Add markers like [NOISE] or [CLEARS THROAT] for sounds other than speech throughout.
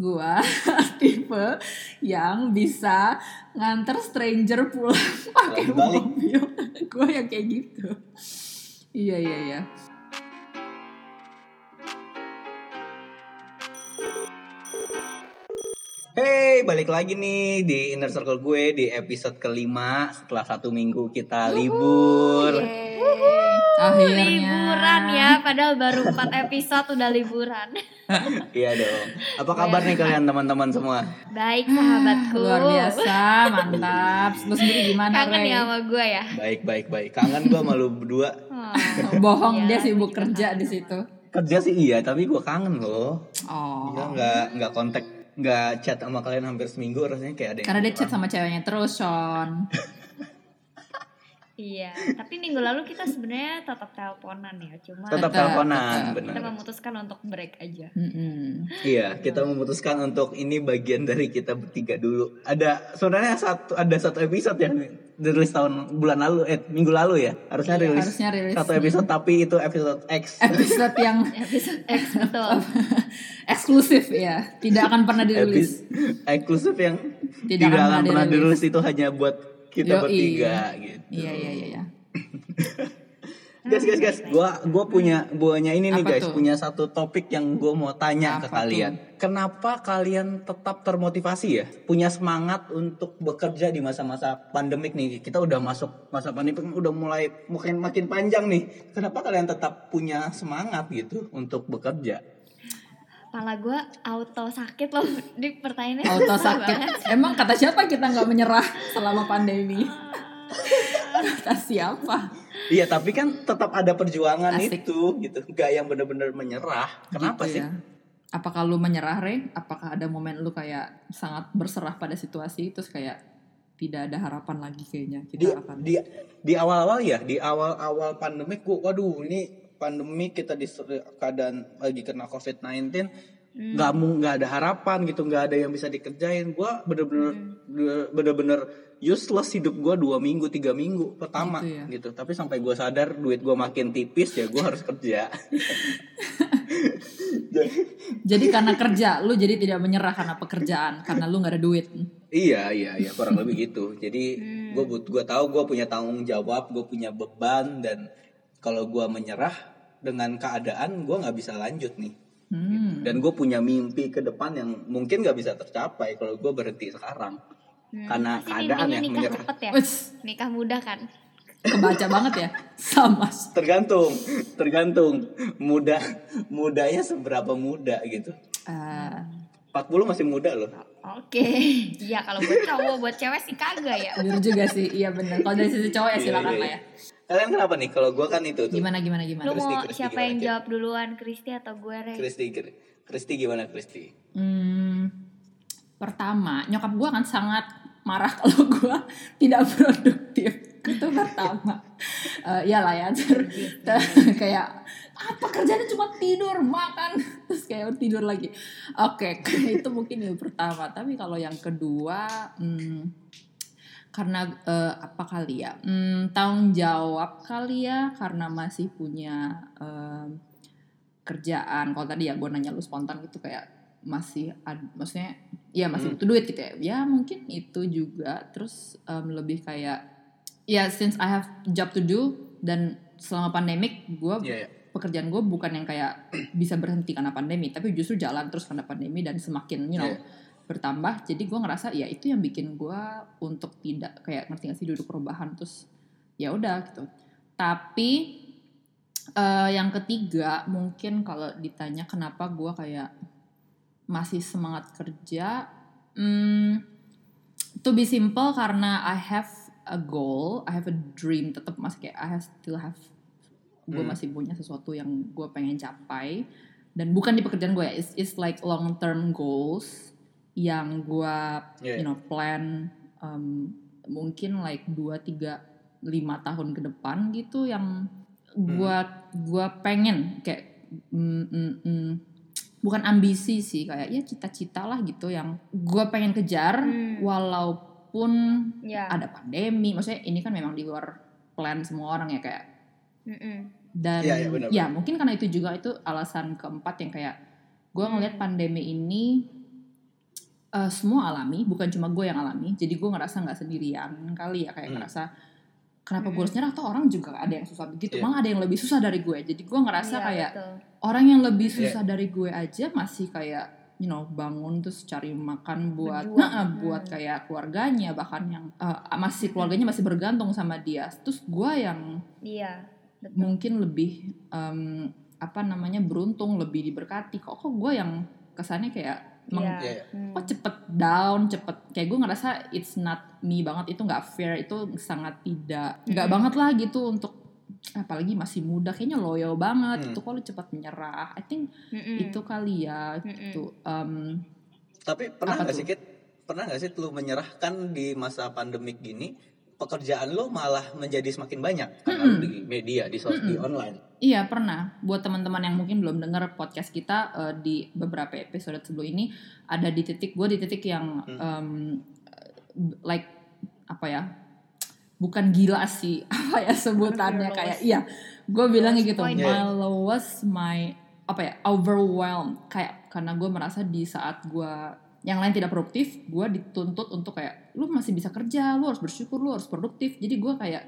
gue [LAUGHS] tipe yang bisa nganter stranger pulang [LAUGHS] pakai mobil. Gue yang kayak gitu. Iya iya iya Hey, balik lagi nih di Inner Circle gue di episode kelima setelah satu minggu kita libur. akhirnya liburan ya padahal baru 4 episode udah liburan [LAUGHS] Iya dong. Apa kabar nih kalian teman-teman semua? baik sahabatku luar biasa mantap lu sendiri gimana kangen Rey? ya sama gue ya Baik, baik, baik. Kangen gue malu berdua. Oh. bohong Iya, dia aku sibuk juga kerja di situ Kerja sih iya, tapi gue kangen loh. oh Gue nggak nggak kontak nggak chat sama kalian hampir seminggu rasanya kayak ada yang karena dia chat sama ceweknya terus Sean. [LAUGHS] Iya tapi minggu lalu kita sebenarnya tetap teleponan ya cuma tetap teleponan tetap. kita benar memutuskan untuk break aja. Mm-mm. iya kita memutuskan untuk ini bagian dari kita bertiga dulu. Ada sebenarnya satu ada satu episode yang dirilis tahun bulan lalu eh minggu lalu ya harusnya Iya, rilis harusnya rilis. satu episode tapi itu episode X episode yang [LAUGHS] episode X [LAUGHS] betul eksklusif ya tidak akan pernah dirilis eksklusif yang Tidak tidak, akan akan pernah dirilis. dirilis itu hanya buat kita Yoi. bertiga gitu iya iya iya iya [LAUGHS] guys guys guys. Gua gua punya buahnya ini nih Apa guys. tuh? punya satu topik yang gua mau tanya ke Apa kalian. Kenapa kalian tetap termotivasi ya? Punya semangat untuk bekerja di masa-masa pandemik nih. Kita udah masuk masa pandemik udah mulai makin makin panjang nih. Kenapa kalian tetap punya semangat gitu untuk bekerja? Pala gue auto sakit loh. [LAUGHS] Di pertanyaannya auto sakit. banget. emang kata siapa kita nggak menyerah selama pandemi? [LAUGHS] Kata siapa iya tapi kan tetap ada perjuangan Asik. itu gitu. Gak yang bener-bener menyerah. Kenapa Gitu sih? ya. apakah lu menyerah Re? apakah ada momen lu kayak sangat berserah pada situasi? Terus kayak tidak ada harapan lagi kayaknya di kita akan di di awal-awal ya? Di awal-awal pandemik gua waduh ini pandemik kita di keadaan lagi kena covid-19 nggak mau nggak ada harapan gitu nggak ada yang bisa dikerjain. Gua bener-bener bener-bener useless hidup gua dua minggu tiga minggu pertama Gitu ya. gitu tapi sampai gua sadar duit gua makin tipis ya gua harus kerja [LAUGHS] jadi karena kerja lu jadi tidak menyerah karena pekerjaan karena lu nggak ada duit Iya iya iya kurang lebih gitu. Jadi gue but gue tahu gue punya tanggung jawab, gue punya beban dan kalau gue menyerah dengan keadaan gue nggak bisa lanjut nih. hmm. Dan gue punya mimpi ke depan yang mungkin nggak bisa tercapai kalau gue berhenti sekarang. Hmm, Karena pasti keadaan yang nikah menyerah. cepet ya? Nikah muda kan? Kebaca banget ya? Sama. Tergantung, tergantung. Muda mudanya seberapa muda gitu. Eh, 40 masih muda loh. oke. Iya kalau buat cowok buat cewek sih kagak ya? Bener juga sih. Iya bener. Kalau dari sisi cowok ya Iya, silakan iya, lah iya. ya. Kalian kenapa nih? Kalau gue kan itu tuh. gimana gimana gimana? Lu mau Kristi, siapa gimana, yang jawab duluan? Kristi atau gue Rey Kristi, Kristi gimana Kristi? Hmm, pertama, nyokap gue kan sangat marah kalau gue tidak produktif. Itu pertama. Eh iyalah ya, ter- ter- [LAUGHS] kayak apa kerjanya cuma tidur, makan, [LAUGHS] terus kayak tidur lagi. Oke, [LAUGHS] itu mungkin yang pertama. Tapi kalau yang kedua, hmm, karena eh, apa kali ya? Hmm, tanggung jawab kali ya, karena masih punya eh, kerjaan. Kalau tadi ya gue nanya lu spontan gitu kayak masih ad, maksudnya ya masih Hmm. butuh duit gitu ya. Ya mungkin itu juga. Terus em, lebih kayak ya since I have job to do dan selama pandemik gue Iya ya. pekerjaan gue bukan yang kayak bisa berhenti karena pandemi tapi justru jalan terus karena pandemi dan semakin you know Iya. bertambah jadi gue ngerasa ya itu yang bikin gue untuk tidak kayak ngerti gak sih duduk perubahan terus ya udah gitu tapi eh, yang ketiga mungkin kalau ditanya kenapa gue kayak masih semangat kerja hmm, to be simple karena I have a goal I have a dream tetap masih kayak I have still have gue Hmm. masih punya sesuatu yang gue pengen capai. Dan bukan di pekerjaan gue ya it's, it's like long term goals yang gue Iya, you know plan um, mungkin like 2 3 5 tahun ke depan gitu yang gue gua pengen kayak mm, mm, mm, bukan ambisi sih kayak ya cita-cita lah gitu yang gue pengen kejar Hmm. walaupun ya ada pandemi maksudnya ini kan memang di luar plan semua orang ya kayak Mm-mm. dan Iya, iya, benar, ya mungkin karena itu juga itu alasan keempat yang kayak gue ngelihat pandemi ini eh, semua alami bukan cuma gue yang alami jadi gue ngerasa nggak sendirian kali ya kayak Hmm. ngerasa kenapa gue Hmm. harus nyerah atau orang juga ada yang susah begitu Iya. malah ada yang lebih susah dari gue jadi gue ngerasa Iya, kayak betul. orang yang lebih Iya. susah dari gue aja masih kayak you know bangun terus cari makan buat Berjuang. nah, Hmm. buat kayak keluarganya bahkan yang uh, masih keluarganya masih bergantung sama dia terus gue yang Iya, betul. mungkin lebih um, apa namanya beruntung lebih diberkati kok kok gue yang kesannya kayak meng-. Iya, iya. Hmm. kok cepet down cepet kayak gue ngerasa it's not me banget itu nggak fair itu sangat tidak nggak Mm-mm. banget lah gitu untuk apalagi masih muda kayaknya loyal banget Hmm. itu kok lu cepat menyerah I think Mm-mm. itu kali ya Mm-mm. gitu Um, Tapi pernah nggak tuh? sih Kit? Pernah nggak sih lu menyerahkan di masa pandemik gini pekerjaan lu malah menjadi semakin banyak karena di media di sos- di online. Iya pernah. Buat teman-teman yang mungkin belum dengar podcast kita eh, di beberapa episode sebelum ini ada di titik gue di titik yang Hmm. em, like apa ya? Bukan gila sih [LAUGHS] apa ya sebutannya kayak iya. Gue bilangnya gitu. point. My Yeah. lowest my apa ya overwhelmed kayak karena gue merasa di saat gue yang lain tidak produktif, gue dituntut untuk kayak lu masih bisa kerja, lu harus bersyukur, lu harus produktif. Jadi gue kayak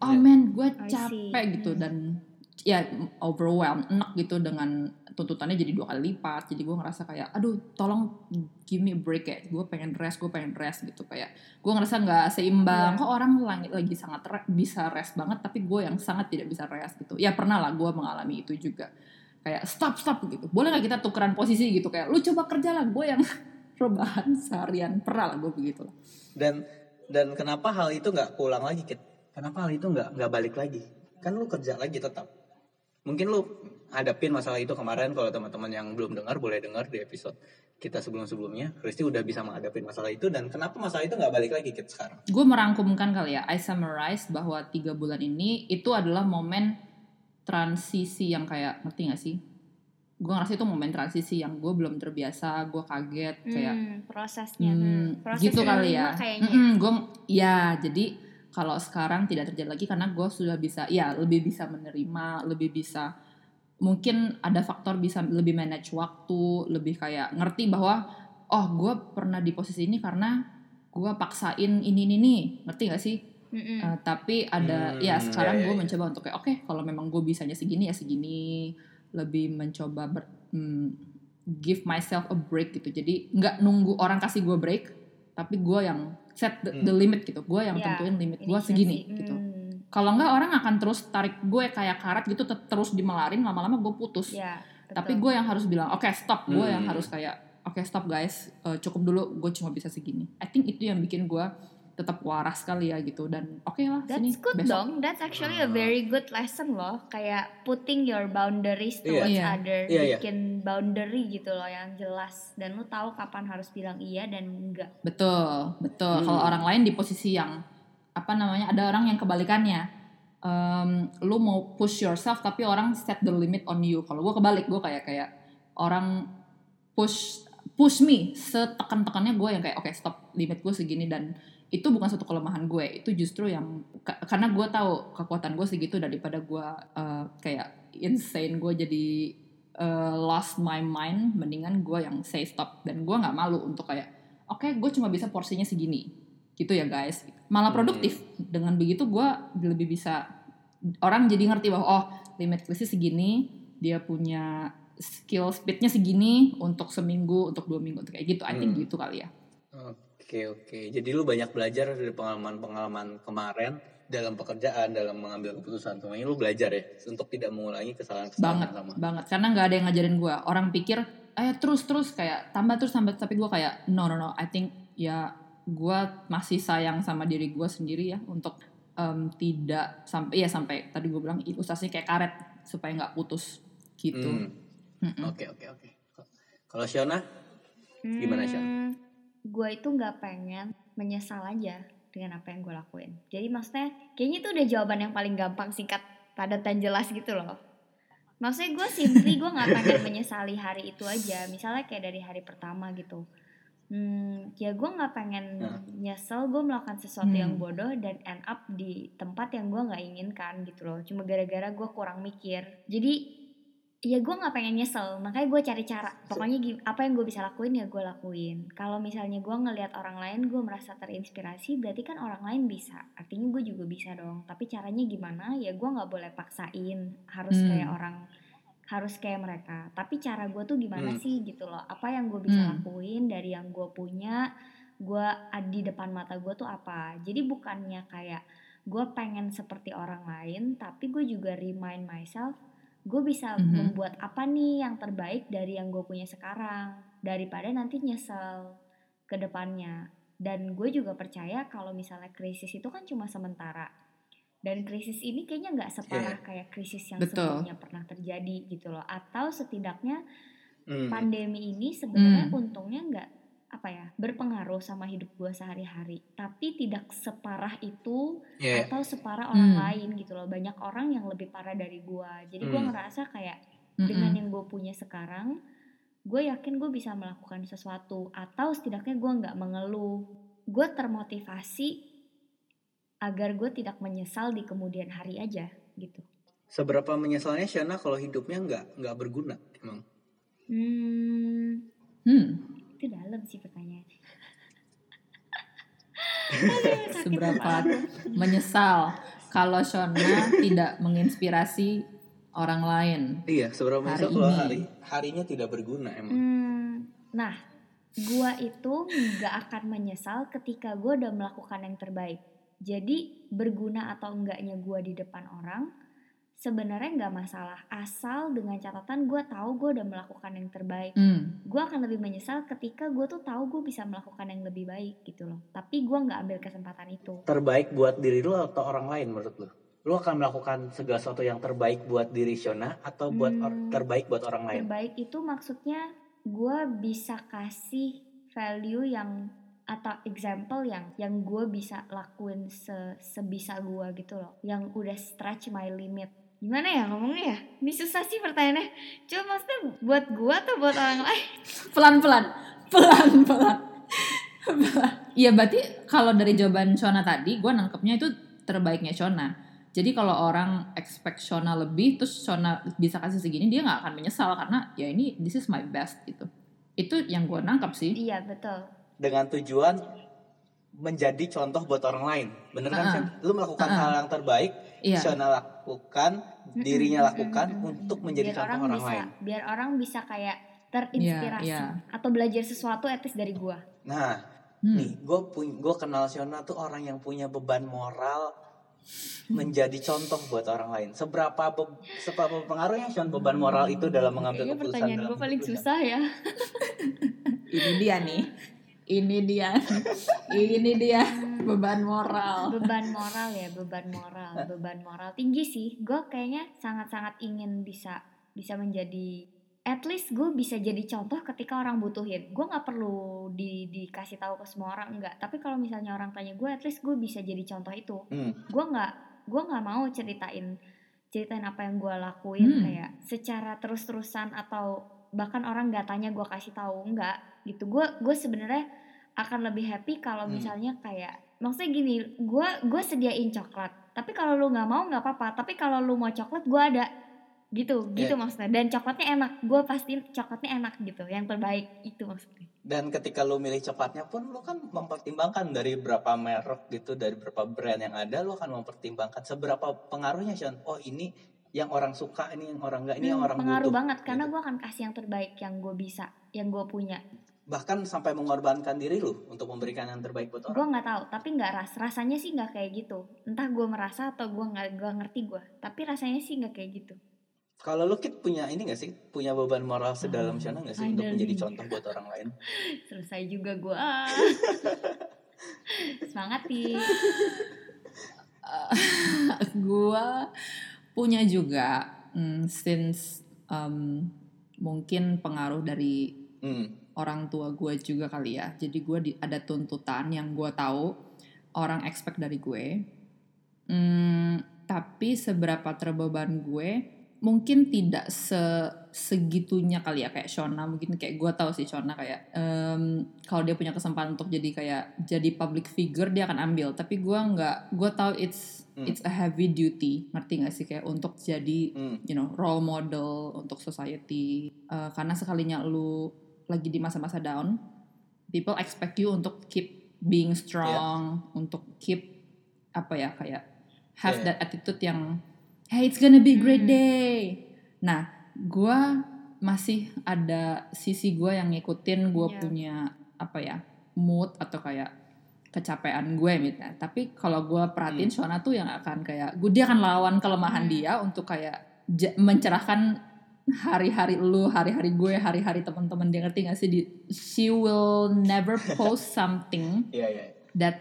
oh Yeah. man, gue capek gitu Hmm. dan ya overwhelmed, enak gitu dengan tuntutannya jadi dua kali lipat. Jadi gue ngerasa kayak aduh tolong give me a break ya. Gue pengen rest, gue pengen rest gitu kayak gue ngerasa nggak seimbang. Iya. Kok orang lagi, lagi sangat re- bisa rest banget, tapi gue yang sangat tidak bisa rest gitu. Ya pernah lah gue mengalami itu juga. Kayak stop stop gitu. Boleh nggak kita tukeran posisi gitu kayak lu coba kerja lah, gue yang [LAUGHS] rebahan seharian pernah lah gue begitu lah. Dan dan kenapa hal itu nggak pulang lagi Kit? Kenapa hal itu nggak nggak balik lagi? Kan lu kerja lagi tetap. Mungkin lu hadapin masalah itu kemarin kalau teman-teman yang belum dengar boleh dengar di episode kita sebelum-sebelumnya. Kristi udah bisa menghadapi masalah itu dan kenapa masalah itu nggak balik lagi Kit sekarang? gue merangkumkan kali ya I summarize bahwa tiga bulan ini itu adalah momen transisi yang kayak ngerti gak sih gue ngerasa itu momen transisi yang gue belum terbiasa gue kaget kayak Hmm, prosesnya. hmm, Hmm, Proses gitu kali ya Kayaknya. gue ya jadi kalau sekarang tidak terjadi lagi karena gue sudah bisa ya lebih bisa menerima lebih bisa mungkin ada faktor bisa lebih manage waktu lebih kayak ngerti bahwa oh gue pernah di posisi ini karena gue paksain ini ini nih ngerti gak sih Mm-mm. Uh, tapi ada Hmm, ya sekarang ya, ya, gue ya. mencoba untuk kayak oke kalau memang gue bisanya segini ya segini lebih mencoba ber, hmm, give myself a break gitu jadi nggak nunggu orang kasih gue break tapi gue yang set the, Hmm. the limit gitu. Gue yang Ya, tentuin limit gue segini gitu. Hmm, kalau nggak orang akan terus tarik gue kayak karat gitu te- terus dimelarin lama-lama gue putus. Ya, tapi gue yang harus bilang oke stop. Gue yang Hmm. harus kayak oke stop guys. Uh, cukup dulu. Gue cuma bisa segini. I think itu yang bikin gue tetap waras kali ya gitu dan oke lah sini That's good besok dong. That's actually a very good lesson loh. Kayak putting your boundaries Iya. towards Iya. other, Iya, iya. bikin boundary gitu loh yang jelas. Dan lu tahu kapan harus bilang iya dan enggak. Betul, betul. Hmm. Kalau orang lain di posisi yang apa namanya, ada orang yang kebalikannya. Em, lu mau push yourself tapi orang set the limit on you. Kalau gue kebalik, gue kayak kayak orang push push me setekan-tekannya gue yang kayak oke stop limit gue segini dan itu bukan suatu kelemahan gue itu justru yang ka- karena gue tahu kekuatan gue segitu daripada gue eh, kayak insane gue jadi eh, lost my mind mendingan gue yang say stop. Dan gue nggak malu untuk kayak oke gue cuma bisa porsinya segini. Gitu ya guys. Malah Hmm. produktif. dengan begitu gue lebih bisa orang jadi ngerti bahwa oh limit krisis segini dia punya skill speednya segini untuk seminggu untuk dua minggu untuk kayak gitu. I think Hmm. gitu kali ya Oke oke. Jadi lu banyak belajar dari pengalaman-pengalaman kemarin dalam pekerjaan, dalam mengambil keputusan. Semuanya lu belajar ya untuk tidak mengulangi kesalahan-kesalahan banget sama. banget karena nggak ada yang ngajarin gue orang pikir eh terus terus kayak tambah terus tambah tapi gue kayak no no no I think ya gue masih sayang sama diri gue sendiri ya untuk em, tidak sampai ya sampai tadi gue bilang ilustrasinya kayak karet supaya nggak putus gitu Hmm. Oke oke oke. Kalau Shiona, Gimana, Syam? Gue itu nggak pengen menyesal aja dengan apa yang gue lakuin. Jadi maksudnya kayaknya itu udah jawaban yang paling gampang, singkat, padat dan jelas gitu loh. Maksudnya gue simply gue nggak pengen menyesali hari itu aja. Misalnya kayak dari hari pertama gitu. Hmm, ya gue nggak pengen Nah. nyesel gue melakukan sesuatu yang Hmm. bodoh dan end up di tempat yang gue nggak inginkan gitu loh. Cuma gara-gara gue kurang mikir. Jadi ya gue nggak pengen nyesel. Makanya gue cari cara. Pokoknya apa yang gue bisa lakuin ya gue lakuin. Kalau misalnya gue ngelihat orang lain gue merasa terinspirasi berarti kan orang lain bisa. Artinya gue juga bisa dong. Tapi caranya gimana ya gue nggak boleh paksain. Harus Hmm. kayak orang harus kayak mereka. Tapi cara gue tuh gimana Hmm. sih gitu loh. Apa yang gue bisa Hmm. lakuin dari yang gue punya gue di depan mata gue tuh apa. Jadi bukannya kayak gue pengen seperti orang lain tapi gue juga remind myself gue bisa Mhm. membuat apa nih yang terbaik dari yang gue punya sekarang daripada nanti nyesel ke depannya dan gue juga percaya kalau misalnya krisis itu kan cuma sementara dan krisis ini kayaknya nggak separah kayak krisis yang Betul. sebelumnya pernah terjadi gitu loh atau setidaknya Hmm. pandemi ini sebenarnya Hmm. untungnya nggak apa ya berpengaruh sama hidup gue sehari-hari. Tapi tidak separah itu Ya, atau separah orang Hmm. lain gitu loh. Banyak orang yang lebih parah dari gue jadi gue Hmm. ngerasa kayak Mm-mm. dengan yang gue punya sekarang gue yakin gue bisa melakukan sesuatu. Atau setidaknya gue nggak mengeluh. Gue termotivasi agar gue tidak menyesal di kemudian hari aja gitu. Seberapa menyesalnya Shana kalau hidupnya nggak nggak berguna emang? Hmm. Hmm, itu dalam sih Aduh, [LAUGHS] sakit seberapa menyesal kalau Shona tidak menginspirasi orang lain. iya seberapa Hari menyesal kalau ini. hari harinya tidak berguna emang Hmm, nah, gua itu nggak akan menyesal ketika gua udah melakukan yang terbaik. Jadi berguna atau enggaknya gua di depan orang sebenarnya nggak masalah asal dengan catatan gua tahu gua udah melakukan yang terbaik. Hmm, Gua akan lebih menyesal ketika gua tuh tahu gua bisa melakukan yang lebih baik gitu loh. Tapi gua nggak ambil kesempatan itu. terbaik buat diri lu atau orang lain menurut lu lu akan melakukan segala sesuatu yang terbaik buat diri Shona atau buat or- Hmm. terbaik buat orang lain Terbaik itu maksudnya gue bisa kasih value yang atau example yang yang gue bisa lakuin se sebisa gue gitu loh yang udah stretch my limit gimana ya ngomongnya ya ini susah sih pertanyaannya cuma maksudnya buat gue atau buat orang lain [LAUGHS] pelan-pelan, pelan-pelan. [LAUGHS] Iya berarti kalau dari jawaban Shona tadi, gue nangkepnya itu terbaiknya Shona. Jadi kalau orang expect Shona lebih, terus Shona bisa kasih segini, dia nggak akan menyesal karena ya ini this is my best gitu. Itu yang gue nangkep sih. iya betul dengan tujuan menjadi contoh buat orang lain bener kan. Shan? lu melakukan Ah. hal yang terbaik Iya. Shona lakukan dirinya lakukan untuk menjadi biar contoh orang, orang bisa lain biar orang bisa kayak terinspirasi Iya, iya. atau belajar sesuatu etis dari gue nah Hmm. nih gue gue kenal Shona tuh orang yang punya beban moral menjadi contoh buat orang lain seberapa be- seberapa pengaruhnya Shon beban moral itu dalam mengambil kayaknya keputusan pertanyaan gue paling susah ya Ini dia nih. Ini dia. [LAUGHS] Ini dia beban moral. beban moral ya [LAUGHS] beban moral beban moral tinggi sih gue kayaknya sangat-sangat ingin bisa bisa menjadi at least gue bisa jadi contoh ketika orang butuhin gue nggak perlu di dikasih tahu ke semua orang enggak tapi kalau misalnya orang tanya gue at least gue bisa jadi contoh itu Hmm. gue nggak gue nggak mau ceritain ceritain apa yang gue lakuin Hmm. kayak secara terus-terusan atau bahkan orang nggak tanya gue kasih tahu enggak gitu gue gue sebenarnya akan lebih happy kalau Hmm. misalnya kayak maksudnya gini gue gue sediain coklat tapi kalau lu nggak mau nggak apa-apa tapi kalau lu mau coklat gue ada gitu gitu Iya. maksudnya dan coklatnya enak gue pasti coklatnya enak gitu yang terbaik itu maksudnya Dan ketika lu milih coklatnya pun lu kan mempertimbangkan dari berapa merek gitu, dari berapa brand yang ada, lu akan mempertimbangkan seberapa pengaruhnya Sean. Oh ini yang orang suka, ini yang orang enggak, ini yang Hmm, orang pengaruh butuh. banget karena gitu. gue akan kasih yang terbaik yang gue bisa yang gue punya Bahkan sampai mengorbankan diri lu untuk memberikan yang terbaik buat orang. gue nggak tahu tapi nggak ras rasanya sih nggak kayak gitu entah gue merasa atau gue nggak gue ngerti gue tapi rasanya sih nggak kayak gitu Kalau lu Kit punya ini gak sih? Punya beban moral sedalam Hmm, Shana gak sih untuk menjadi nih. contoh buat orang lain? [LAUGHS] selesai juga gue ah. [LAUGHS] semangat nih [LAUGHS] gua punya juga mm, since um, mungkin pengaruh dari Hmm. Orang tua gue juga kali ya. Jadi gue di- ada tuntutan yang gue tahu orang expect dari gue. Hmm, tapi seberapa terbeban gue mungkin tidak se segitunya kali ya kayak Shona mungkin kayak gue tahu sih Shona kayak em, kalau dia punya kesempatan untuk jadi kayak jadi public figure dia akan ambil tapi gue nggak gue tahu it's Hmm. it's a heavy duty ngerti gak sih kayak untuk jadi Hmm. you know role model untuk society Eh, karena sekalinya lu lagi di masa-masa down people expect you untuk keep being strong untuk keep apa ya kayak have Yeah. that attitude yang hey it's gonna be a great Hmm. day nah gua masih ada sisi gua yang ngikutin gua Yeah. punya apa ya mood atau kayak kecapean gue misalnya tapi kalau gua perhatiin Shona tuh yang akan kayak gue dia akan lawan kelemahan Hmm. dia untuk kayak mencerahkan hari-hari lu, hari-hari gue, hari-hari teman-teman dia ngerti gak sih? Di, she will never post something Iya iya. that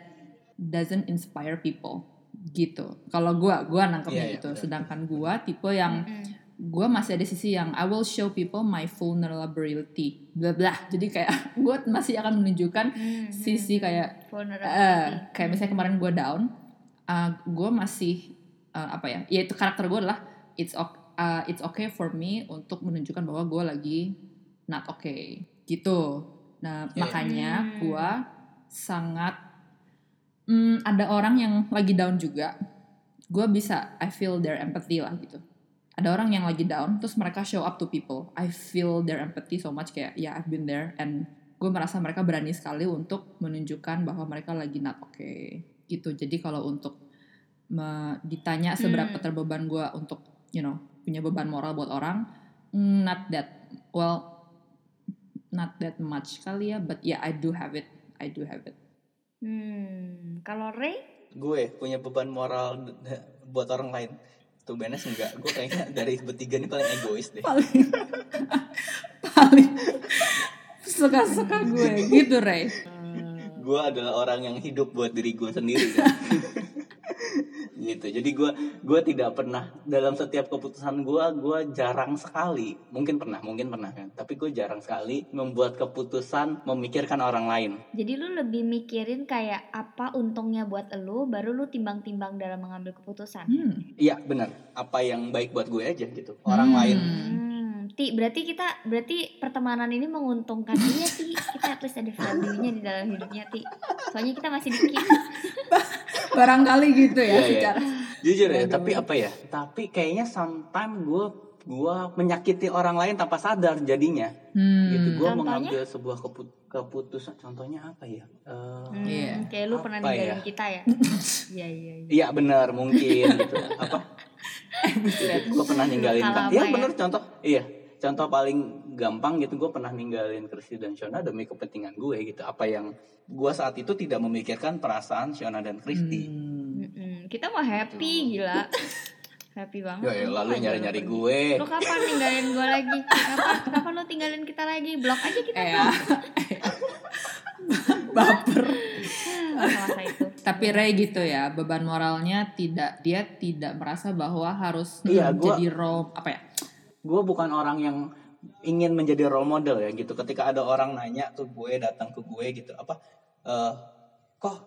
doesn't inspire people gitu. Kalau gua, gua nangkepnya Iya, iya, gitu. benar. Sedangkan gua tipe yang Mm-mm. gue masih ada sisi yang I will show people my vulnerability, bla bla. Jadi kayak [LAUGHS] gue masih akan menunjukkan Hmm, sisi kayak vulnerability. eh kayak misalnya kemarin gue down, gue masih eh, apa ya? Ya itu karakter gue adalah it's ok- uh, it's okay for me untuk menunjukkan bahwa gue lagi not okay gitu. Nah Iya. makanya Hmm. gue sangat hmm, ada orang yang lagi down juga. Gue bisa I feel their empathy lah gitu. Ada orang yang lagi down, terus mereka show up to people. I feel their empathy so much kayak ya I've been there and gue merasa mereka berani sekali untuk menunjukkan bahwa mereka lagi not okay gitu. Jadi kalau untuk me- ditanya seberapa Hmm. terbeban gue untuk you know punya beban moral buat orang, mm, not that well, not that much kali ya. But yeah I do have it, I do have it. Hmm, kalau Ray Gue punya beban moral [LAUGHS] buat orang lain. Tuh Benes enggak. Gue kayaknya dari bertiga ini paling egois deh. paling [LAUGHS] paling suka-suka gue gitu Ray. gue adalah orang yang hidup buat diri gue sendiri kan. [LAUGHS] gitu jadi gue gue tidak pernah dalam setiap keputusan gue gue jarang sekali mungkin pernah mungkin pernah kan tapi gue jarang sekali membuat keputusan memikirkan orang lain Jadi lu lebih mikirin kayak apa untungnya buat lu, baru lu timbang-timbang dalam mengambil keputusan. Hmm. iya benar apa yang baik buat gue aja gitu orang Hmm. lain Hmm, Ti, berarti kita berarti pertemanan ini menguntungkan dia Ti. Kita at least ada value-nya di dalam hidupnya Ti. Soalnya kita masih dikit. [LAUGHS] Barangkali gitu ya Iya, iya. secara. jujur ya tapi apa ya tapi kayaknya sometimes gue gue menyakiti orang lain tanpa sadar jadinya Hmm. gitu gue mengambil sebuah kepu- keputusan contohnya apa ya Eh, Hmm, Iya. Kayak lu pernah Apa ninggalin ya? kita ya. [LAUGHS] Iya iya iya. Iya benar mungkin gitu [LAUGHS] apa gue pernah ninggalin lama Iya ya. benar contoh iya contoh paling gampang gitu gue pernah ninggalin Kristi dan Shona demi kepentingan gue gitu apa yang gue saat itu tidak memikirkan perasaan Shona dan Kristi Hmm. Kita mau happy gila. [LAUGHS] Happy banget. ya, ya Untung lalu nyari nyari gue Lu kapan ninggalin gue lagi? Kapan kapan lu tinggalin kita lagi? Blok aja kita. Eh [LAUGHS] ya. Baper. Masa-masa itu. Tapi Ray gitu ya, beban moralnya tidak dia tidak merasa bahwa harus Iya, hmm, gua- jadi role apa ya? Gue bukan orang yang ingin menjadi role model ya gitu. Ketika ada orang nanya ke gue datang ke gue gitu apa eh kok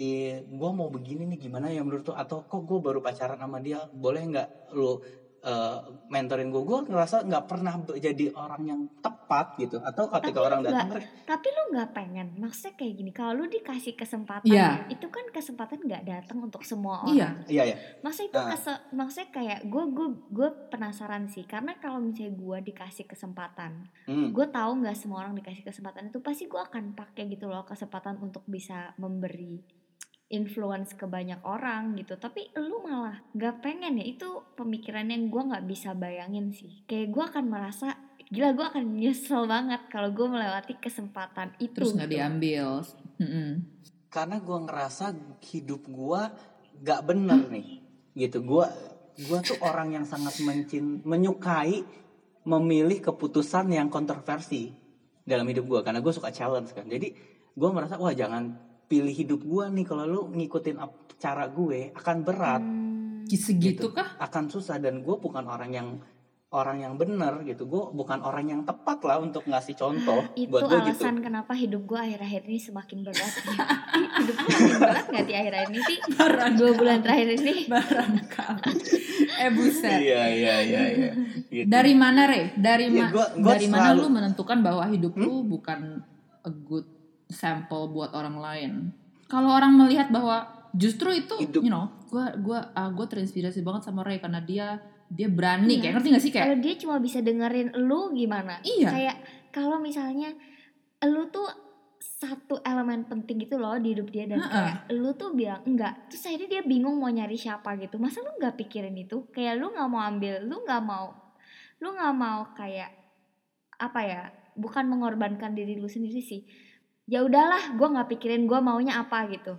eh, gue mau begini nih gimana ya menurut tuh atau kok gue baru pacaran sama dia? Boleh nggak lu eh, mentorin gue gue ngerasa nggak pernah jadi orang yang tepat gitu atau ketika Tapi orang datang Tapi lu nggak pengen, maksudnya kayak gini. Kalau lu dikasih kesempatan, ya, itu kan kesempatan nggak datang untuk semua Iya. orang. iya ya Maksudnya itu Ah. kese- maksudnya kayak gue gue gue penasaran sih, karena kalau misalnya gue dikasih kesempatan, hmm. gue tahu nggak semua orang dikasih kesempatan itu pasti gue akan pakai gitu loh kesempatan untuk bisa memberi influence ke banyak orang gitu tapi lu malah nggak pengen ya itu pemikiran yang gue nggak bisa bayangin sih kayak gue akan merasa gila gue akan nyesel banget kalau gue melewati kesempatan itu Terus nggak gitu. diambil. Mm-mm. karena gue ngerasa hidup gue gak bener nih gitu gue gue tuh orang yang sangat mencin menyukai memilih keputusan yang kontroversi dalam hidup gue karena gue suka challenge kan jadi gue merasa wah jangan pilih hidup gue nih kalau lu ngikutin cara gue akan berat Hmm, Segitu kah? akan susah dan gue bukan orang yang orang yang bener gitu gue bukan orang yang tepat lah untuk ngasih contoh itu buat gue gitu alasan kenapa hidup gue akhir-akhir ini semakin berat [LAUGHS] hidup gue makin berat gak di akhir-akhir ini sih dua bulan terakhir ini Barangkali. eh buset. Iya iya iya iya. [LAUGHS] Gitu. Dari mana Re? Dari ma- gua- gua dari mana selalu- lu menentukan bahwa hidup Hmm? lu bukan a good sample buat orang lain? Kalau orang melihat bahwa justru itu, Hidup. you know, gua gua ah, gua terinspirasi banget sama Ray karena dia dia berani Iya. kayak ngerti gak sih kayak Kalau dia cuma bisa dengerin lu gimana? Iya. Kayak kalau misalnya lu tuh satu elemen penting gitu loh di hidup dia dan Ha-ha. kayak lu tuh bilang enggak terus akhirnya dia bingung mau nyari siapa gitu masa lu nggak pikirin itu kayak lu nggak mau ambil lu nggak mau lu nggak mau kayak apa ya bukan mengorbankan diri lu sendiri sih ya udahlah gue nggak pikirin gue maunya apa gitu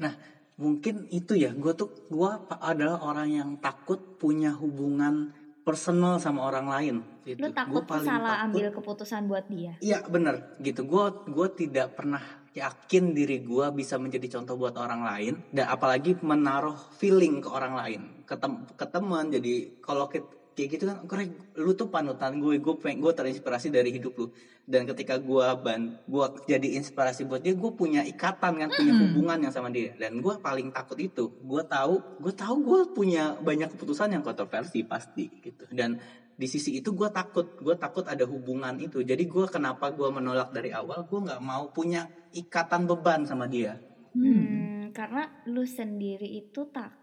mungkin itu ya gue tuh gue adalah orang yang takut punya hubungan personal sama orang lain gitu. lu takut Gua salah takut- ambil keputusan buat dia Iya bener gitu. Gue gue tidak pernah yakin diri gue bisa menjadi contoh buat orang lain dan apalagi menaruh feeling ke orang lain ke, tem- ke teman. Jadi kalau kayak gitu kan, Greg, lu tuh panutan gue. Gue pengen gue terinspirasi dari hidup lu. Dan ketika gue ban, gue jadi inspirasi buat dia, gue punya ikatan kan, punya hubungan yang sama dia. Dan gue paling takut itu. Gue tahu, gue tahu gue punya banyak keputusan yang kontroversi pasti gitu. Dan di sisi itu gue takut gue takut ada hubungan itu jadi gue kenapa gue menolak dari awal gue nggak mau punya ikatan beban sama dia hmm, Hmm, karena lu sendiri itu takut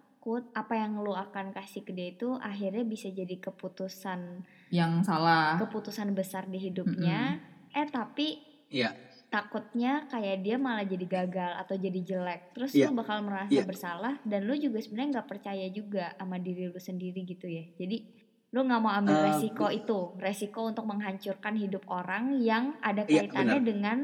apa yang lu akan kasih ke dia itu akhirnya bisa jadi keputusan yang salah. keputusan besar di hidupnya. Eh tapi Iya takutnya kayak dia malah jadi gagal atau jadi jelek. Terus Iya. lu bakal merasa Iya. bersalah dan lu juga sebenarnya nggak percaya juga sama diri lu sendiri gitu ya. Jadi lu nggak mau ambil Eh, resiko itu, resiko untuk menghancurkan hidup orang yang ada Iya, kaitannya benar. dengan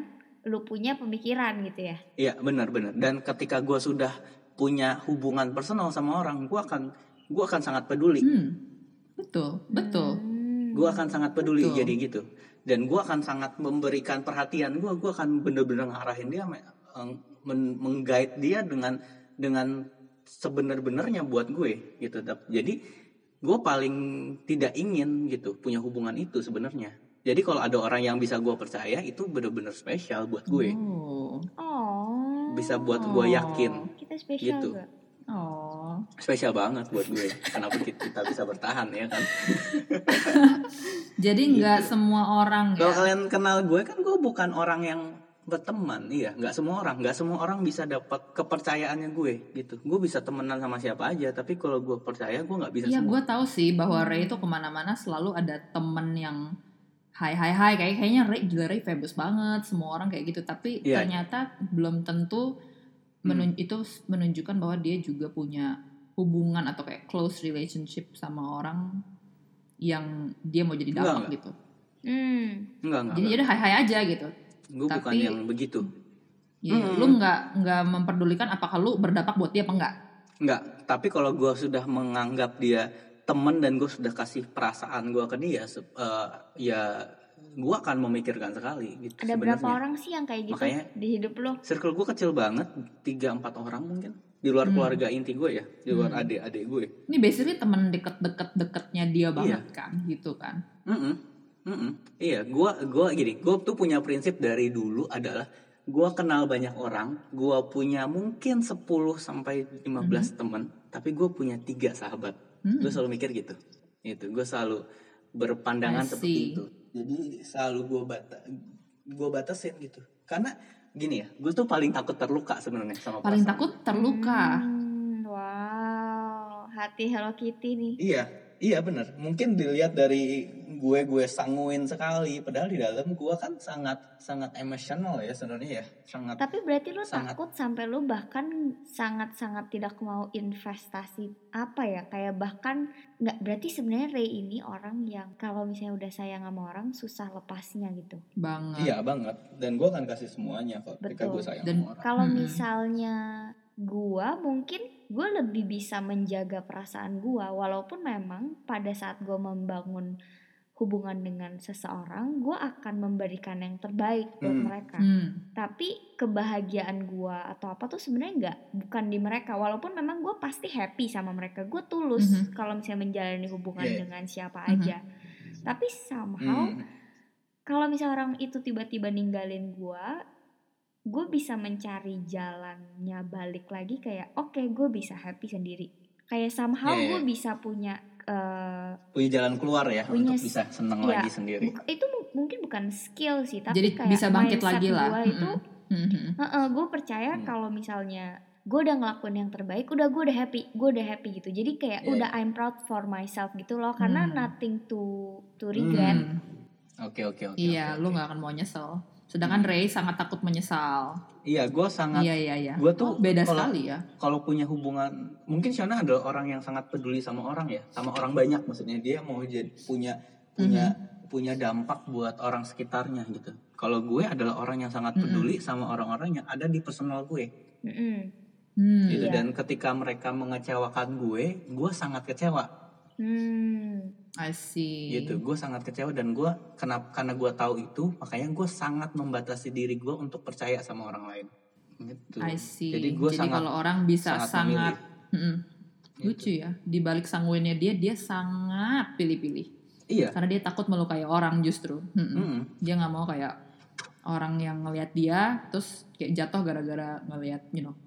lu punya pemikiran gitu ya. iya benar-benar dan ketika gue sudah punya hubungan personal sama orang gue akan gue akan sangat peduli Hmm, betul, betul. Hmm. gue akan sangat peduli Betul. jadi gitu dan gue akan sangat memberikan perhatian gue gue akan bener-bener ngarahin dia me- eng- men- menggait dia dengan dengan sebenar-benarnya buat gue gitu jadi gue paling tidak ingin gitu punya hubungan itu sebenarnya jadi kalau ada orang yang bisa gue percaya itu bener-bener spesial buat gue Oh. Oh. Bisa buat gue yakin Kita spesial Gitu. gak? Oh. spesial banget buat gue kenapa kita kita bisa bertahan ya kan [LAUGHS] Jadi nggak semua orang Kalau ya. kalian kenal gue kan gue bukan orang yang berteman, iya, nggak semua orang, nggak semua orang bisa dapat kepercayaannya gue gitu. Gue bisa temenan sama siapa aja, tapi kalau gue percaya gue nggak bisa Iya, gue tahu sih bahwa Ray itu ke mana-mana selalu ada temen yang hai hai hai kayak kayaknya Ray gila Ray famous banget, semua orang kayak gitu. Tapi Iya. ternyata belum tentu menun- itu menunjukkan bahwa dia juga punya hubungan atau kayak close relationship sama orang yang dia mau jadi enggak. gitu. Hmm. Enggak enggak. Jadi jadi hai hai aja gitu. gue bukan tapi- yang begitu. Ya, Hmm. Lu nggak nggak memperdulikan apakah lu berdampak buat dia apa enggak. Enggak. Tapi kalau gue sudah menganggap dia temen dan gue sudah kasih perasaan gue ke dia, eh, ya gue akan memikirkan sekali. Gitu, Ada berapa sebenarnya. orang sih yang kayak gitu Makanya- di hidup lo? Circle gue kecil banget, tiga empat orang mungkin. Di luar Hmm. keluarga inti gue ya, di luar Hmm. adik-adik gue. Ini basically temen deket-deket deketnya dia banget kan, gitu kan. Mm-mm. Mm-mm. Iya, gua gua gini, gua tuh punya prinsip dari dulu adalah gua kenal banyak orang, gua punya mungkin 10 sampai 15 teman, tapi gua punya tiga sahabat. Hmm. Gue selalu mikir gitu. Itu, gue selalu berpandangan seperti itu. Jadi selalu gua bata gua batasin gitu. Karena gini ya, gue tuh paling takut terluka sebenarnya sama Paling perasaan. takut terluka. Hmm, wow, hati Hello Kitty nih. Iya, iya bener. Mungkin dilihat dari gue gue sanguin sekali, padahal di dalam gue kan sangat sangat emosional ya sebenarnya ya, sangat. Tapi berarti lu Sangat. takut sampai lu bahkan sangat-sangat tidak mau investasi apa ya? Kayak bahkan nggak berarti sebenarnya Ray ini orang yang kalau misalnya udah sayang sama orang susah lepasnya gitu. Banget. Iya banget. Dan gue akan kasih semuanya kok ketika Betul. gue sayang Dan- sama orang. Kalau Mm-mm. misalnya gua mungkin gue lebih bisa menjaga perasaan gua walaupun memang pada saat gua membangun hubungan dengan seseorang gua akan memberikan yang terbaik buat Hmm. mereka Hmm. tapi kebahagiaan gua atau apa tuh sebenarnya nggak bukan di mereka walaupun memang gua pasti happy sama mereka gue tulus Mhm. kalau misalnya menjalani hubungan Yeah. dengan siapa Mhm. aja tapi somehow Hmm. kalau misalnya orang itu tiba-tiba ninggalin gua gue bisa mencari jalannya balik lagi kayak oke gue bisa happy sendiri kayak somehow Iya, iya. gue bisa punya eh, punya jalan keluar ya Punya untuk bisa seneng iya, lagi sendiri itu mu- mungkin bukan skill sih tapi Jadi kayak bisa bangkit lagi lah. gua itu Mhm. gue percaya Hmm. kalau misalnya gue udah ngelakuin yang terbaik udah gue udah happy gue udah happy gitu jadi kayak Iya, udah I'm proud for myself gitu loh karena Hmm. nothing to to regret Hmm. oke oke oke Iya, oke, lu nggak akan mau nyesel. Sedangkan Ray sangat takut menyesal. iya gue sangat Iya iya iya. Gua tuh Oh, beda kalau- sekali ya. kalau punya hubungan mungkin Shona adalah orang yang sangat peduli sama orang ya sama orang banyak maksudnya dia mau jadi punya punya Mhm. punya dampak buat orang sekitarnya gitu kalau gue adalah orang yang sangat Mhm. peduli sama orang-orang yang ada di personal gue Mm-mm. Hmm. gitu Iya. dan ketika mereka mengecewakan gue gue sangat kecewa Hmm. I see. gitu gue sangat kecewa dan gue kenapa karena gue tahu itu makanya gue sangat membatasi diri gue untuk percaya sama orang lain gitu I see. jadi gue sangat kalau orang bisa sangat sangat. Gitu. lucu ya. Di balik sanguinnya dia, dia sangat pilih-pilih. iya Karena dia takut melukai orang justru. Mm-mm. Dia nggak mau kayak orang yang ngelihat dia terus kayak jatuh gara-gara ngelihat, you know,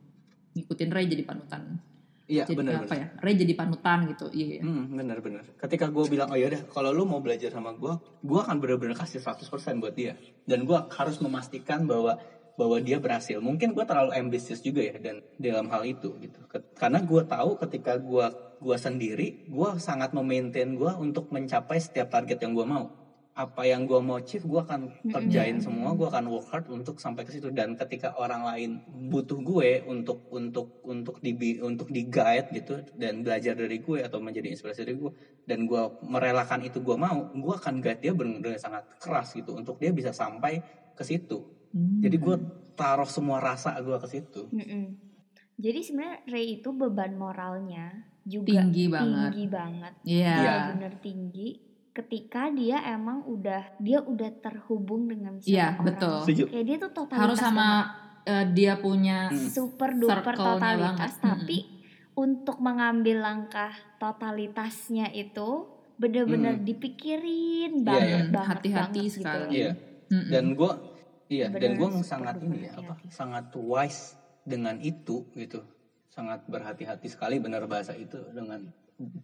ngikutin Ray jadi panutan. Iya jadi benar apa ya? Ray jadi panutan gitu. Iya. iya. Hmm, bener bener. Ketika gue bilang, oh yaudah, kalau lu mau belajar sama gue, gue akan bener-bener kasih 100% buat dia. Dan gue harus memastikan bahwa bahwa dia berhasil. Mungkin gue terlalu ambisius juga ya dan dalam hal itu gitu. Karena gue tahu ketika gue gua sendiri, gue sangat memaintain gue untuk mencapai setiap target yang gue mau. Apa yang gue mau achieve, gue akan kerjain semua, gue akan work hard untuk sampai ke situ. Dan ketika orang lain butuh gue untuk untuk untuk di untuk di guide gitu dan belajar dari gue atau menjadi inspirasi dari gue dan gue merelakan itu gue mau, gue akan guide dia benar-benar sangat keras gitu untuk dia bisa sampai ke situ. Hmm. Jadi gue taruh semua rasa gue ke situ. Mm-mm. Jadi sebenarnya Ray itu beban moralnya juga tinggi banget. tinggi banget. Iya. Benar-benar tinggi ketika dia emang udah dia udah terhubung dengan sama Iya, orang. betul. Setuju. Kayak dia tuh totalitas Harus sama eh, dia punya Hmm. super duper totalitas banget. tapi untuk mengambil langkah totalitasnya itu bener-bener Hmm. dipikirin Iya, banget iya. banget Hati-hati banget sekali. gitu. Iya. Mm-mm. Dan gue, iya, dan gue sangat ini ya apa, sangat wise dengan itu gitu, sangat berhati-hati sekali benar bahasa itu dengan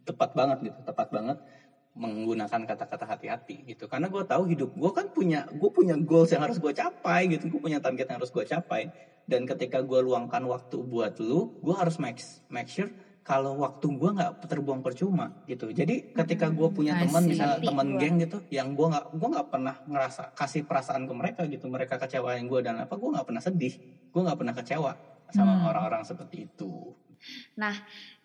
tepat banget gitu, tepat banget menggunakan kata-kata hati-hati gitu. Karena gue tahu hidup gue kan punya, gue punya goals yang harus gue capai gitu, gue punya target yang harus gue capai. Dan ketika gue luangkan waktu buat lu, gue harus make make sure kalau waktu gue nggak terbuang percuma gitu. Jadi ketika gue punya I teman misalnya teman geng gitu, yang gue nggak gue nggak pernah ngerasa kasih perasaan ke mereka gitu, mereka kecewain gue dan apa, gue nggak pernah sedih, gue nggak pernah kecewa sama Hmm. orang-orang seperti itu.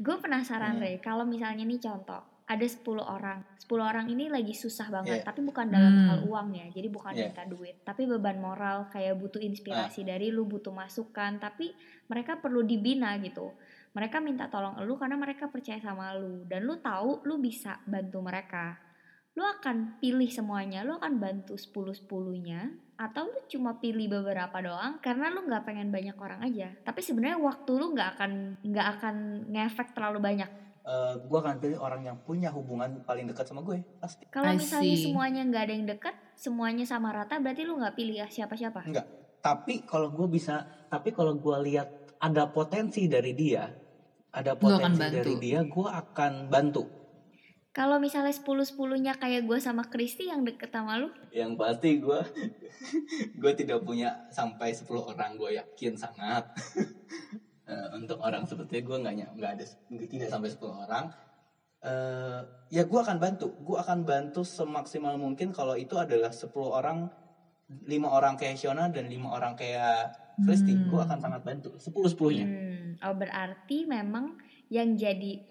Gue penasaran Hmm. Kalau misalnya nih contoh, ada 10 orang. 10 orang ini lagi susah banget, Iya. tapi bukan dalam Hmm. hal uang ya. Jadi bukan Iya. minta duit, tapi beban moral kayak butuh inspirasi dari lu, butuh masukan, tapi mereka perlu dibina gitu. Mereka minta tolong lu karena mereka percaya sama lu dan lu tahu lu bisa bantu mereka. Lu akan pilih semuanya, lu akan bantu 10-10-nya atau lu cuma pilih beberapa doang karena lu nggak pengen banyak orang aja. Tapi sebenarnya waktu lu nggak akan nggak akan ngefek terlalu banyak. Gue akan pilih orang yang punya hubungan paling dekat sama gue pasti. Kalau misalnya see. semuanya nggak ada yang dekat, semuanya sama rata, berarti lu nggak pilih ya siapa-siapa. Enggak. Tapi kalau gue bisa, tapi kalau gue lihat ada potensi dari dia, ada potensi bantu. dari dia, gue akan bantu. Kalau misalnya 10-10-nya kayak gue sama Kristi yang deket sama lu, Yang pasti gue, [LAUGHS] gue tidak punya sampai 10 orang, gue yakin sangat. [LAUGHS] Eh, untuk orang seperti gue nggak nggak ada tidak sampai 10 orang. Eh, ya gue akan bantu, gue akan bantu semaksimal mungkin kalau itu adalah 10 orang, lima orang kayak Shona dan lima orang kayak Kristi, Hmm. gue akan sangat bantu. 10 10-nya. hmm, oh berarti memang yang jadi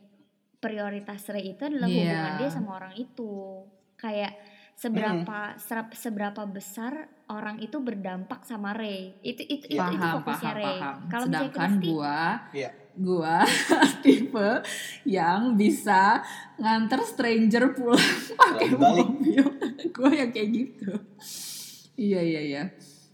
prioritas Ray itu adalah Iya. hubungan dia sama orang itu. Kayak seberapa serap- seberapa besar orang itu berdampak sama Ray. Itu itu itu, itu paham fokusnya paham Ray. paham Kalau misalnya sedangkan Kristi, gua Iya. gua [LAUGHS] tipe yang bisa nganter stranger pulang [LAUGHS] pakai mobil gua yang kayak gitu iya iya iya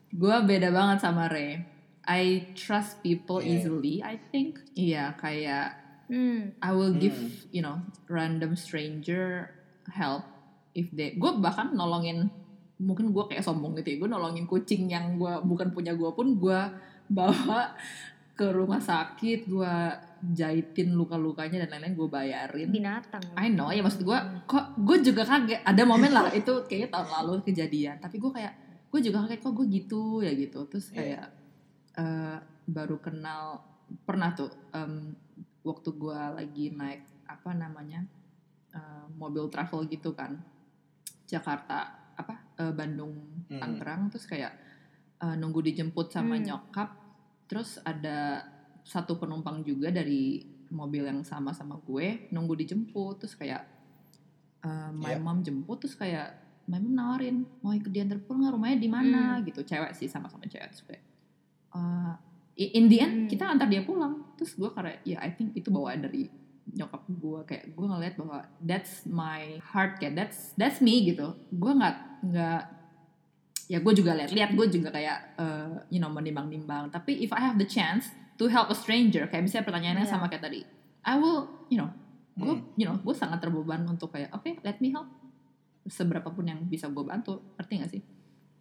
gua beda banget sama Ray I trust people Iya. easily I think iya kayak hmm, I will give Hmm. you know random stranger help if they gue bahkan nolongin mungkin gue kayak sombong gitu ya gue nolongin kucing yang gue bukan punya gue pun gue bawa ke rumah sakit gue jahitin luka-lukanya dan lain-lain gue bayarin. Binatang. I know ya maksud gue kok gue juga kaget. Ada momen lah itu kayaknya tahun lalu kejadian. Tapi gue kayak gue juga kaget kok gue gitu ya gitu. Terus Iya. kayak eh, baru kenal pernah tuh em, waktu gue lagi naik apa namanya eh, mobil travel gitu kan Jakarta apa eh, Bandung Hmm. Tangerang terus kayak eh, nunggu dijemput sama Hmm. nyokap terus ada satu penumpang juga dari mobil yang sama sama gue nunggu dijemput terus kayak eh, my Iya. mom jemput terus kayak my mom nawarin mau ikut diantar pulang nggak? rumahnya di mana Hmm. gitu cewek sih sama-sama cewek terus kayak eh, in the end Hmm. kita antar dia pulang terus gue karena ya I think itu bawaan dari nyokap gue kayak gue ngeliat bahwa that's my heart kayak that's that's me gitu gue nggak nggak ya gue juga lihat-lihat gue juga kayak eh, you know menimbang-nimbang tapi if I have the chance to help a stranger kayak misalnya pertanyaannya Iya. sama kayak tadi I will you know gue Hmm. you know gue sangat terbeban untuk kayak oke let me help seberapa pun yang bisa gue bantu ngerti gak sih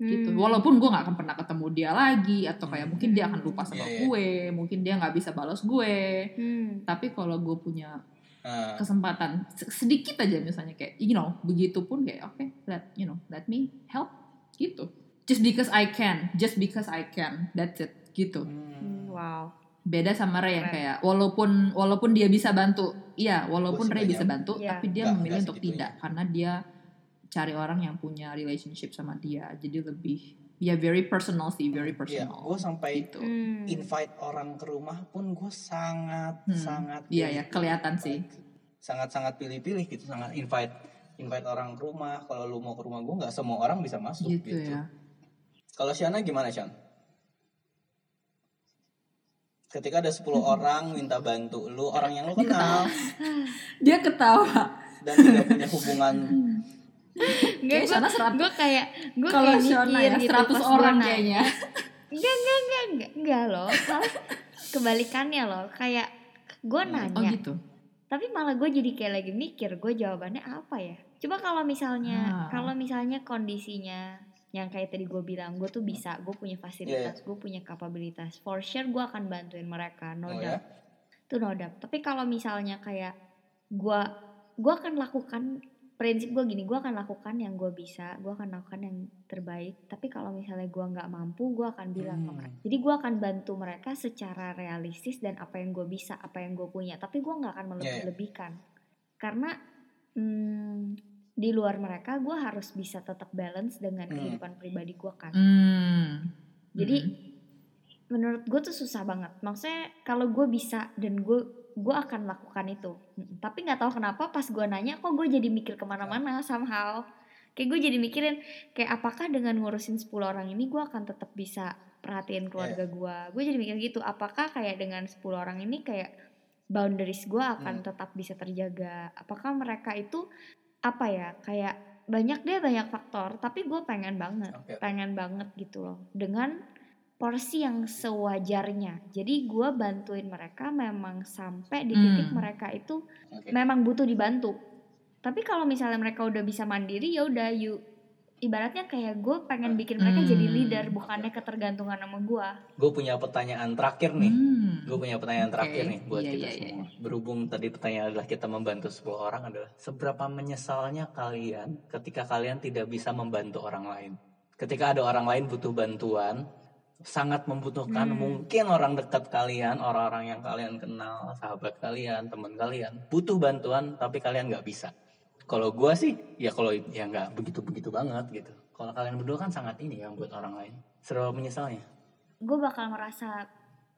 gitu Hmm. walaupun gue nggak akan pernah ketemu dia lagi atau kayak Hmm. mungkin dia akan lupa sama Iya, iya. gue mungkin dia nggak bisa balas gue Hmm. tapi kalau gue punya Nah, kesempatan se- sedikit aja misalnya kayak you know begitu pun kayak oke let you know let me help gitu just because I can just because I can that's it gitu hmm. Hmm, wow beda sama Ray yang kayak walaupun walaupun dia bisa bantu iya walaupun Ray bisa bantu Iya. tapi dia Nggak- memilih nggak untuk tidak karena dia cari orang yang punya relationship sama dia. Jadi lebih ya very personal sih very Iya, personal. gue sampai gitu. Hmm. invite orang ke rumah pun gue sangat Hmm. sangat Iya, ya, kelihatan sih. sangat sangat pilih-pilih gitu sangat invite invite orang ke rumah. Kalau lu mau ke rumah gue nggak semua orang bisa masuk gitu, gitu, ya. Kalau Shana gimana Shan? Ketika ada 10 [LAUGHS] orang minta bantu lu orang yang lu kenal. [LAUGHS] Dia ketawa. Dan tidak punya hubungan [LAUGHS] Enggak, serat- gue kayak gue kayak mikir ya gitu 100 pas gua orang nanya. kayaknya Enggak, enggak, enggak, enggak, enggak loh. Malah kebalikannya loh. Kayak gue nanya, oh gitu tapi malah gue jadi kayak lagi mikir gue jawabannya apa ya. Coba kalau misalnya, Ah. kalau misalnya kondisinya yang kayak tadi gue bilang, gue tuh bisa, gue punya fasilitas, gue punya kapabilitas. For sure gue akan bantuin mereka, no Oh, doubt. ya? Itu no doubt. Tapi kalau misalnya kayak gue, gue akan lakukan prinsip gue gini, gue akan lakukan yang gue bisa, gue akan lakukan yang terbaik. Tapi kalau misalnya gue nggak mampu, gue akan bilang ke Hmm. mereka. Jadi gue akan bantu mereka secara realistis dan apa yang gue bisa, apa yang gue punya. Tapi gue nggak akan Iya, melebih-lebihkan, karena hmm, di luar mereka gue harus bisa tetap balance dengan Hmm. kehidupan pribadi gue kan. Hmm. Jadi Hmm. menurut gue tuh susah banget. Maksudnya kalau gue bisa dan gue gue akan lakukan itu. Tapi nggak tahu kenapa pas gue nanya kok gue jadi mikir ke mana-mana somehow. Kayak gue jadi mikirin kayak apakah dengan ngurusin 10 orang ini gue akan tetap bisa perhatiin keluarga gue. Gue jadi mikir gitu. Apakah kayak dengan 10 orang ini kayak boundaries gue akan Hmm. tetap bisa terjaga. Apakah mereka itu apa ya kayak banyak deh banyak faktor. Tapi gue pengen banget Oke. pengen banget gitu loh dengan porsi yang sewajarnya jadi gue bantuin mereka memang sampai di titik Hmm. mereka itu Oke. memang butuh dibantu tapi kalau misalnya mereka udah bisa mandiri ya udah yuk ibaratnya kayak gue pengen bikin mereka jadi Hmm. leader bukannya ketergantungan sama gue gue punya pertanyaan terakhir nih Hmm. Gue punya pertanyaan Oke. terakhir nih buat Iya, kita iya, semua. Berhubung tadi pertanyaan adalah kita membantu 10 orang adalah seberapa menyesalnya kalian ketika kalian tidak bisa membantu orang lain. Ketika ada orang lain butuh bantuan, sangat membutuhkan Hmm. mungkin orang dekat kalian, orang-orang yang kalian kenal, sahabat kalian, teman kalian butuh bantuan tapi kalian nggak bisa. Kalau gue sih ya kalau ya nggak begitu-begitu banget gitu. Kalau kalian berdua kan sangat ini yang buat orang lain. Seberapa menyesalnya? gue bakal merasa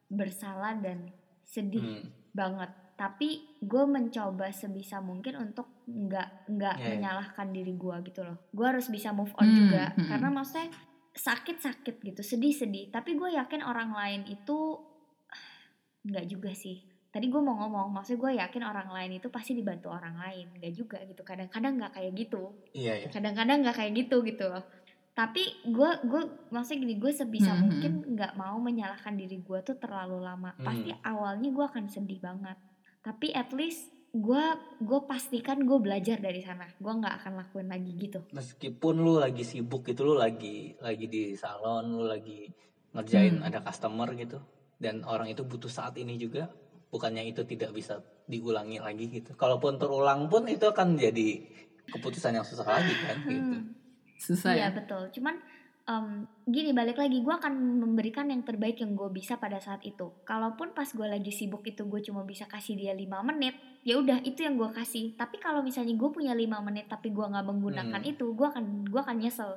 bersalah dan sedih Hmm. banget tapi gue mencoba sebisa mungkin untuk nggak nggak Iya, iya. menyalahkan diri gue gitu loh gue harus bisa move on Hmm, juga hmm. karena maksudnya sakit sakit gitu sedih sedih tapi gue yakin orang lain itu [SIGHS] nggak juga sih. Tadi gue mau ngomong maksudnya gue yakin orang lain itu pasti dibantu orang lain. Nggak juga gitu kadang-kadang nggak kayak gitu. Iya ya. kadang-kadang nggak kayak gitu gitu loh. Tapi gue gue maksudnya gini gue sebisa Hmm, mungkin nggak mau menyalahkan diri gue tuh terlalu lama. Pasti awalnya gue akan sedih banget. Tapi at least gue gue pastikan gue belajar dari sana gue nggak akan lakuin lagi gitu meskipun lu lagi sibuk gitu lu lagi lagi di salon lu lagi ngerjain Hmm. ada customer gitu dan orang itu butuh saat ini juga bukannya itu tidak bisa diulangi lagi gitu kalaupun terulang pun itu akan jadi keputusan yang susah lagi kan gitu Hmm. susah Iya ya betul. Cuman em, gini balik lagi gue akan memberikan yang terbaik yang gue bisa pada saat itu. Kalaupun pas gue lagi sibuk itu gue cuma bisa kasih dia lima menit, ya udah itu yang gue kasih. Tapi kalau misalnya gue punya lima menit tapi gue nggak menggunakan Hmm. itu, gue akan gue akan nyesel.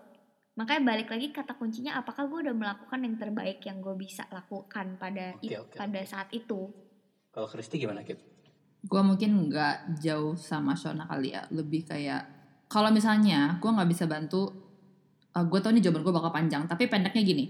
Makanya balik lagi kata kuncinya apakah gue udah melakukan yang terbaik yang gue bisa lakukan pada it- oke, pada saat itu. kalau Kristi gimana Kit? gue mungkin nggak jauh sama Shona kali ya lebih kayak kalau misalnya gue nggak bisa bantu gue tau nih jawaban gue bakal panjang tapi pendeknya gini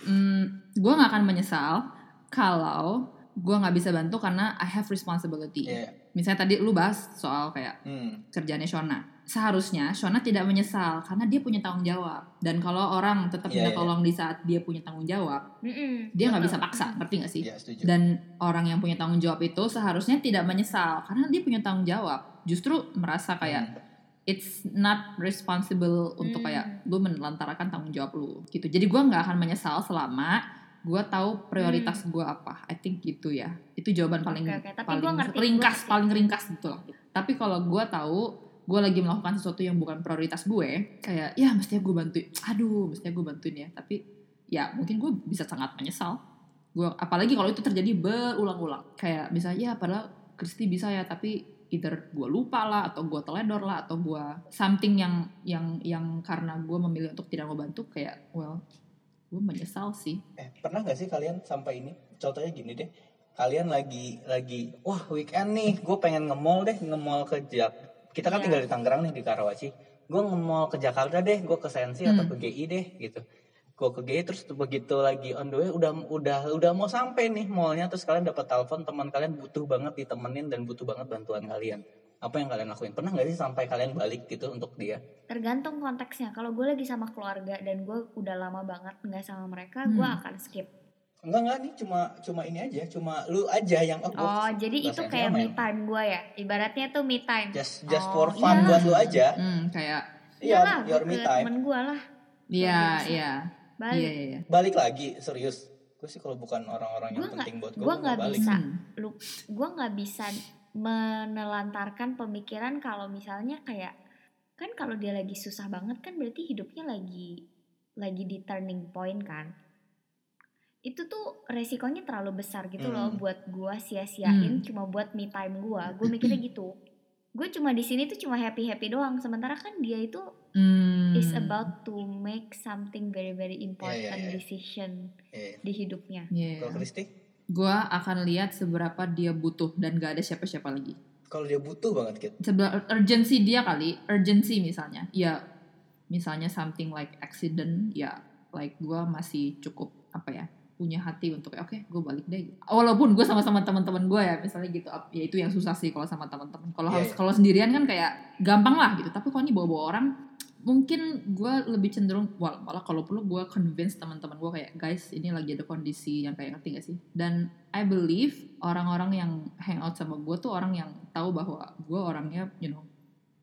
hmm, gue nggak akan menyesal kalau gue nggak bisa bantu karena I have responsibility Iya. misalnya tadi lu bahas soal kayak Hmm. kerjaannya Shona seharusnya Shona tidak menyesal karena dia punya tanggung jawab dan kalau orang tetap Iya, minta iya. tolong di saat dia punya tanggung jawab Mm-mm, dia nggak bisa paksa ngerti nggak sih Iya setuju. dan orang yang punya tanggung jawab itu seharusnya tidak menyesal karena dia punya tanggung jawab justru merasa kayak Hmm. It's not responsible untuk Hmm. kayak lu menelantarkan tanggung jawab lu gitu jadi gua nggak akan menyesal selama gua tahu prioritas gua apa I think gitu ya itu jawaban paling Hmm. Oke, oke. Tapi paling gua ngerti, gua ringkas ngerti. paling ringkas gitu lah tapi kalau gua tahu gue lagi melakukan sesuatu yang bukan prioritas gue kayak ya mestinya gue bantuin aduh mestinya gue bantuin ya tapi ya mungkin gue bisa sangat menyesal gue apalagi kalau itu terjadi berulang-ulang kayak misalnya ya padahal Kristi bisa ya tapi either gue lupa lah atau gue teledor lah atau gue something yang yang yang karena gue memilih untuk tidak membantu kayak well gue menyesal sih Eh, pernah gak sih kalian sampai ini? Contohnya gini deh. Kalian lagi lagi wah weekend nih, gue pengen nge-mall deh, nge-mall ke Jak. Kita kan Iya. tinggal di Tangerang nih di Karawaci. Gue nge-mall ke Jakarta deh, gue ke Sensi atau Hmm. ke GI deh gitu. Gue ke GI terus begitu lagi on the way udah udah udah mau sampai nih mallnya terus kalian dapat telepon teman kalian butuh banget ditemenin dan butuh banget bantuan kalian. Apa yang kalian lakuin? Pernah gak sih sampai kalian balik gitu untuk dia? tergantung konteksnya kalau gue lagi sama keluarga dan gue udah lama banget nggak sama mereka gue Hmm. akan skip Enggak enggak nih cuma cuma ini aja, cuma lu aja yang oh, gua oh jadi itu kayak me time gue ya ibaratnya tuh me time just just Oh, for fun iyalah. buat lu aja. hmm, kayak Iya, your gue me time. temen gue lah iya iya balik iya iya iya. Balik lagi, serius. Gue sih kalau bukan orang-orang yang Gua nggak- penting buat gue, gua gue nggak bisa. Hmm. lu gue nggak bisa menelantarkan pemikiran kalau misalnya kayak kan kalau dia lagi susah banget kan berarti hidupnya lagi lagi di turning point kan itu tuh resikonya terlalu besar gitu loh Hmm. buat gue sia-siain Hmm. cuma buat me time gue gue [CLEARS THROAT] mikirnya gitu gue cuma di sini tuh cuma happy happy doang sementara kan dia itu Hmm. is about to make something very very important iya. decision Iya. di hidupnya Iya. Kalau Kristi, gue akan lihat seberapa dia butuh dan gak ada siapa-siapa lagi. kalau dia butuh banget Kit. Seberapa urgency dia kali, urgency misalnya, ya misalnya something like accident, ya like gue masih cukup apa ya punya hati untuk oke gue balik deh. Walaupun gue sama-sama teman-teman gue ya misalnya gitu, ya itu yang susah sih kalau sama teman-teman. Kalau Iya, harus iya. kalau sendirian kan kayak gampang lah gitu. Tapi kalau ini bawa-bawa orang, mungkin gue lebih cenderung wal- malah kalau perlu gue convince teman-teman gue kayak guys ini lagi ada kondisi yang kayak ngerti gak sih dan I believe orang-orang yang hangout sama gue tuh orang yang tahu bahwa gue orangnya you know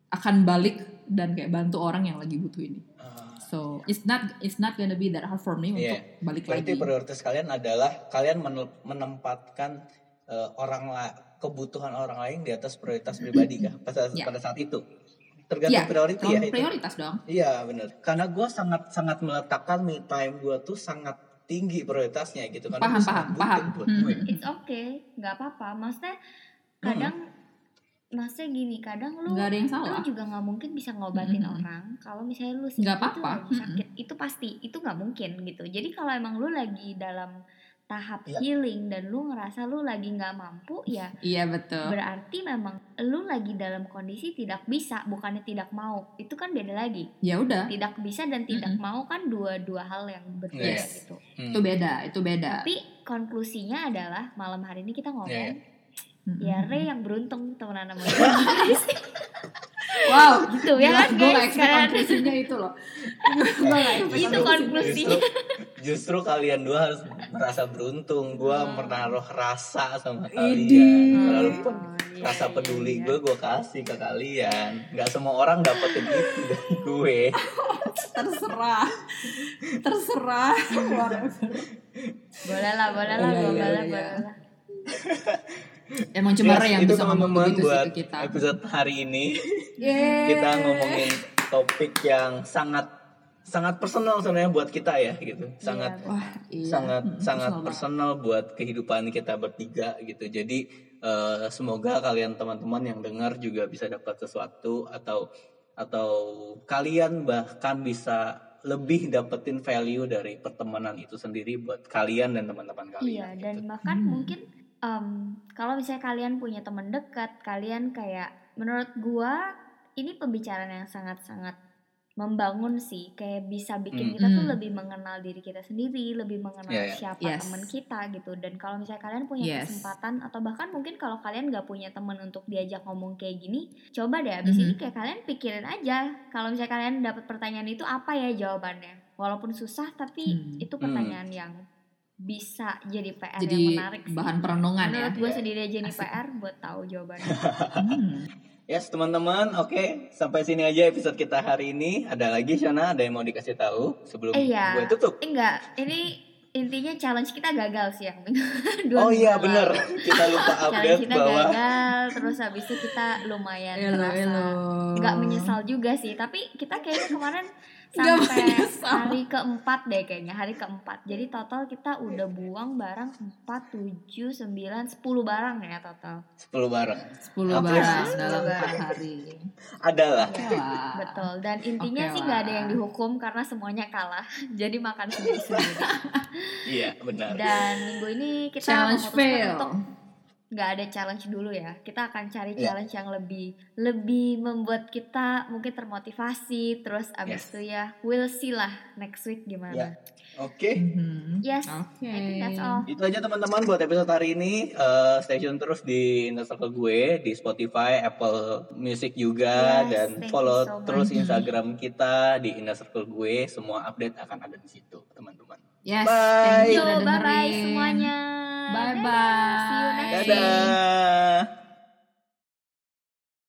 akan balik dan kayak bantu orang yang lagi butuh ini Ah, so it's not it's not gonna be that hard for me Iya. untuk balik berarti lagi prioritas kalian adalah kalian menempatkan eh, orang la- kebutuhan orang lain di atas prioritas pribadi kah [LAUGHS] pada, Iya. pada saat itu? Tergantung Iya, priority ya itu. prioritas dong Iya benar. Karena gue sangat sangat meletakkan me time gue tuh sangat tinggi prioritasnya gitu. Karena Paham, paham, paham. buat Hmm. gue. it's okay nggak apa-apa maksudnya Hmm. kadang maksudnya gini kadang lu nggak ada yang lu salah juga nggak mungkin bisa ngobatin Mm-mm. orang kalau misalnya lu Nggak sendiri tuh apa-apa. lagi sakit itu pasti itu nggak mungkin gitu jadi kalau emang lu lagi dalam tahap Iya. healing dan lu ngerasa lu lagi nggak mampu ya iya betul berarti memang lu lagi dalam kondisi tidak bisa bukannya tidak mau itu kan beda lagi ya udah tidak bisa dan tidak Mm-mm. mau kan dua dua hal yang berbeda Yes. gitu Hmm. itu beda itu beda tapi konklusinya adalah malam hari ini kita ngomong Iya, Mm-mm. ya Ray yang beruntung temenan sama gue [LAUGHS] [LAUGHS] wow [LAUGHS] gitu ya kan gue gak guys kan konklusinya itu loh [LAUGHS] gue Itu konklusinya. Justru, justru kalian dua harus merasa beruntung. Gue Hmm. menaruh rasa sama kalian. Walaupun Oh, iya, rasa peduli iya. gue gue kasih ke kalian. Gak semua orang dapetin itu [LAUGHS] dari gue. terserah terserah boleh lah boleh lah Iya, boleh lah boleh lah Emang cuma Ray yang itu bisa ngomong begitu sih buat ke kita. episode hari ini. Yeay. kita ngomongin topik yang sangat sangat personal sebenarnya buat kita ya gitu sangat Wah, iya. sangat Mm, sangat personal personal buat kehidupan kita bertiga gitu jadi eh, semoga kalian teman-teman yang dengar juga bisa dapat sesuatu atau atau kalian bahkan bisa lebih dapetin value dari pertemanan itu sendiri buat kalian dan teman-teman Iya, kalian dan gitu. bahkan Hmm. mungkin em, kalau misalnya kalian punya teman dekat, kalian kayak menurut gua ini pembicaraan yang sangat-sangat membangun sih, kayak bisa bikin Hmm. kita tuh lebih mengenal diri kita sendiri, lebih mengenal iya. siapa Yes. teman kita gitu. Dan kalau misalnya kalian punya Yes. kesempatan atau bahkan mungkin kalau kalian nggak punya teman untuk diajak ngomong kayak gini, coba deh abis Mhm. ini kayak kalian pikirin aja. Kalau misalnya kalian dapat pertanyaan itu apa ya jawabannya? Walaupun susah tapi Hmm. itu pertanyaan yang bisa jadi PR Jadi yang menarik sih. bahan perenungan ya. Menurut gue Iya. sendiri aja ini Asik. PR buat tahu jawabannya. [LAUGHS] Hmm. Yes teman-teman, oke sampai sini aja episode kita hari ini. Ada lagi Shana, ada yang mau dikasih tahu sebelum Eh, iya. gue tutup? Eh, enggak, ini intinya challenge kita gagal sih yang minggu [LAUGHS] dua Oh iya bener, [LAUGHS] kita lupa Challenge update kita bahwa gagal, terus habis itu kita lumayan Elo, merasa elo. nggak menyesal juga sih. Tapi kita kayaknya kemarin sampai hari keempat deh kayaknya hari keempat. Jadi total kita udah buang barang 4, 7, 9, 10 barang ya total. 10 bareng. 10 Oke. barang Sepuluh dalam barang. 4 hari. Adalah. [LAUGHS] Lah. Betul. Dan intinya Oke sih nggak ada yang dihukum karena semuanya kalah. [LAUGHS] Jadi makan sendiri-sendiri. Iya benar. Dan minggu ini kita Challenge memutuskan fail. untuk nggak ada challenge dulu ya. Kita akan cari Iya. challenge yang lebih lebih membuat kita mungkin termotivasi. Terus abis Yes. itu ya we'll see lah next week gimana. Ya. Oke. Mhm. Yes. Oke. I think that's all. Itu aja teman-teman buat episode hari ini. Eh, stay tune terus di Inner Circle gue di Spotify, Apple Music juga Yes, dan follow so much. terus Instagram kita di Inner Circle gue. Semua update akan ada di situ, teman-teman. Yes, Bye. thank you bye bye semuanya. Bye bye. See you next. Dadah.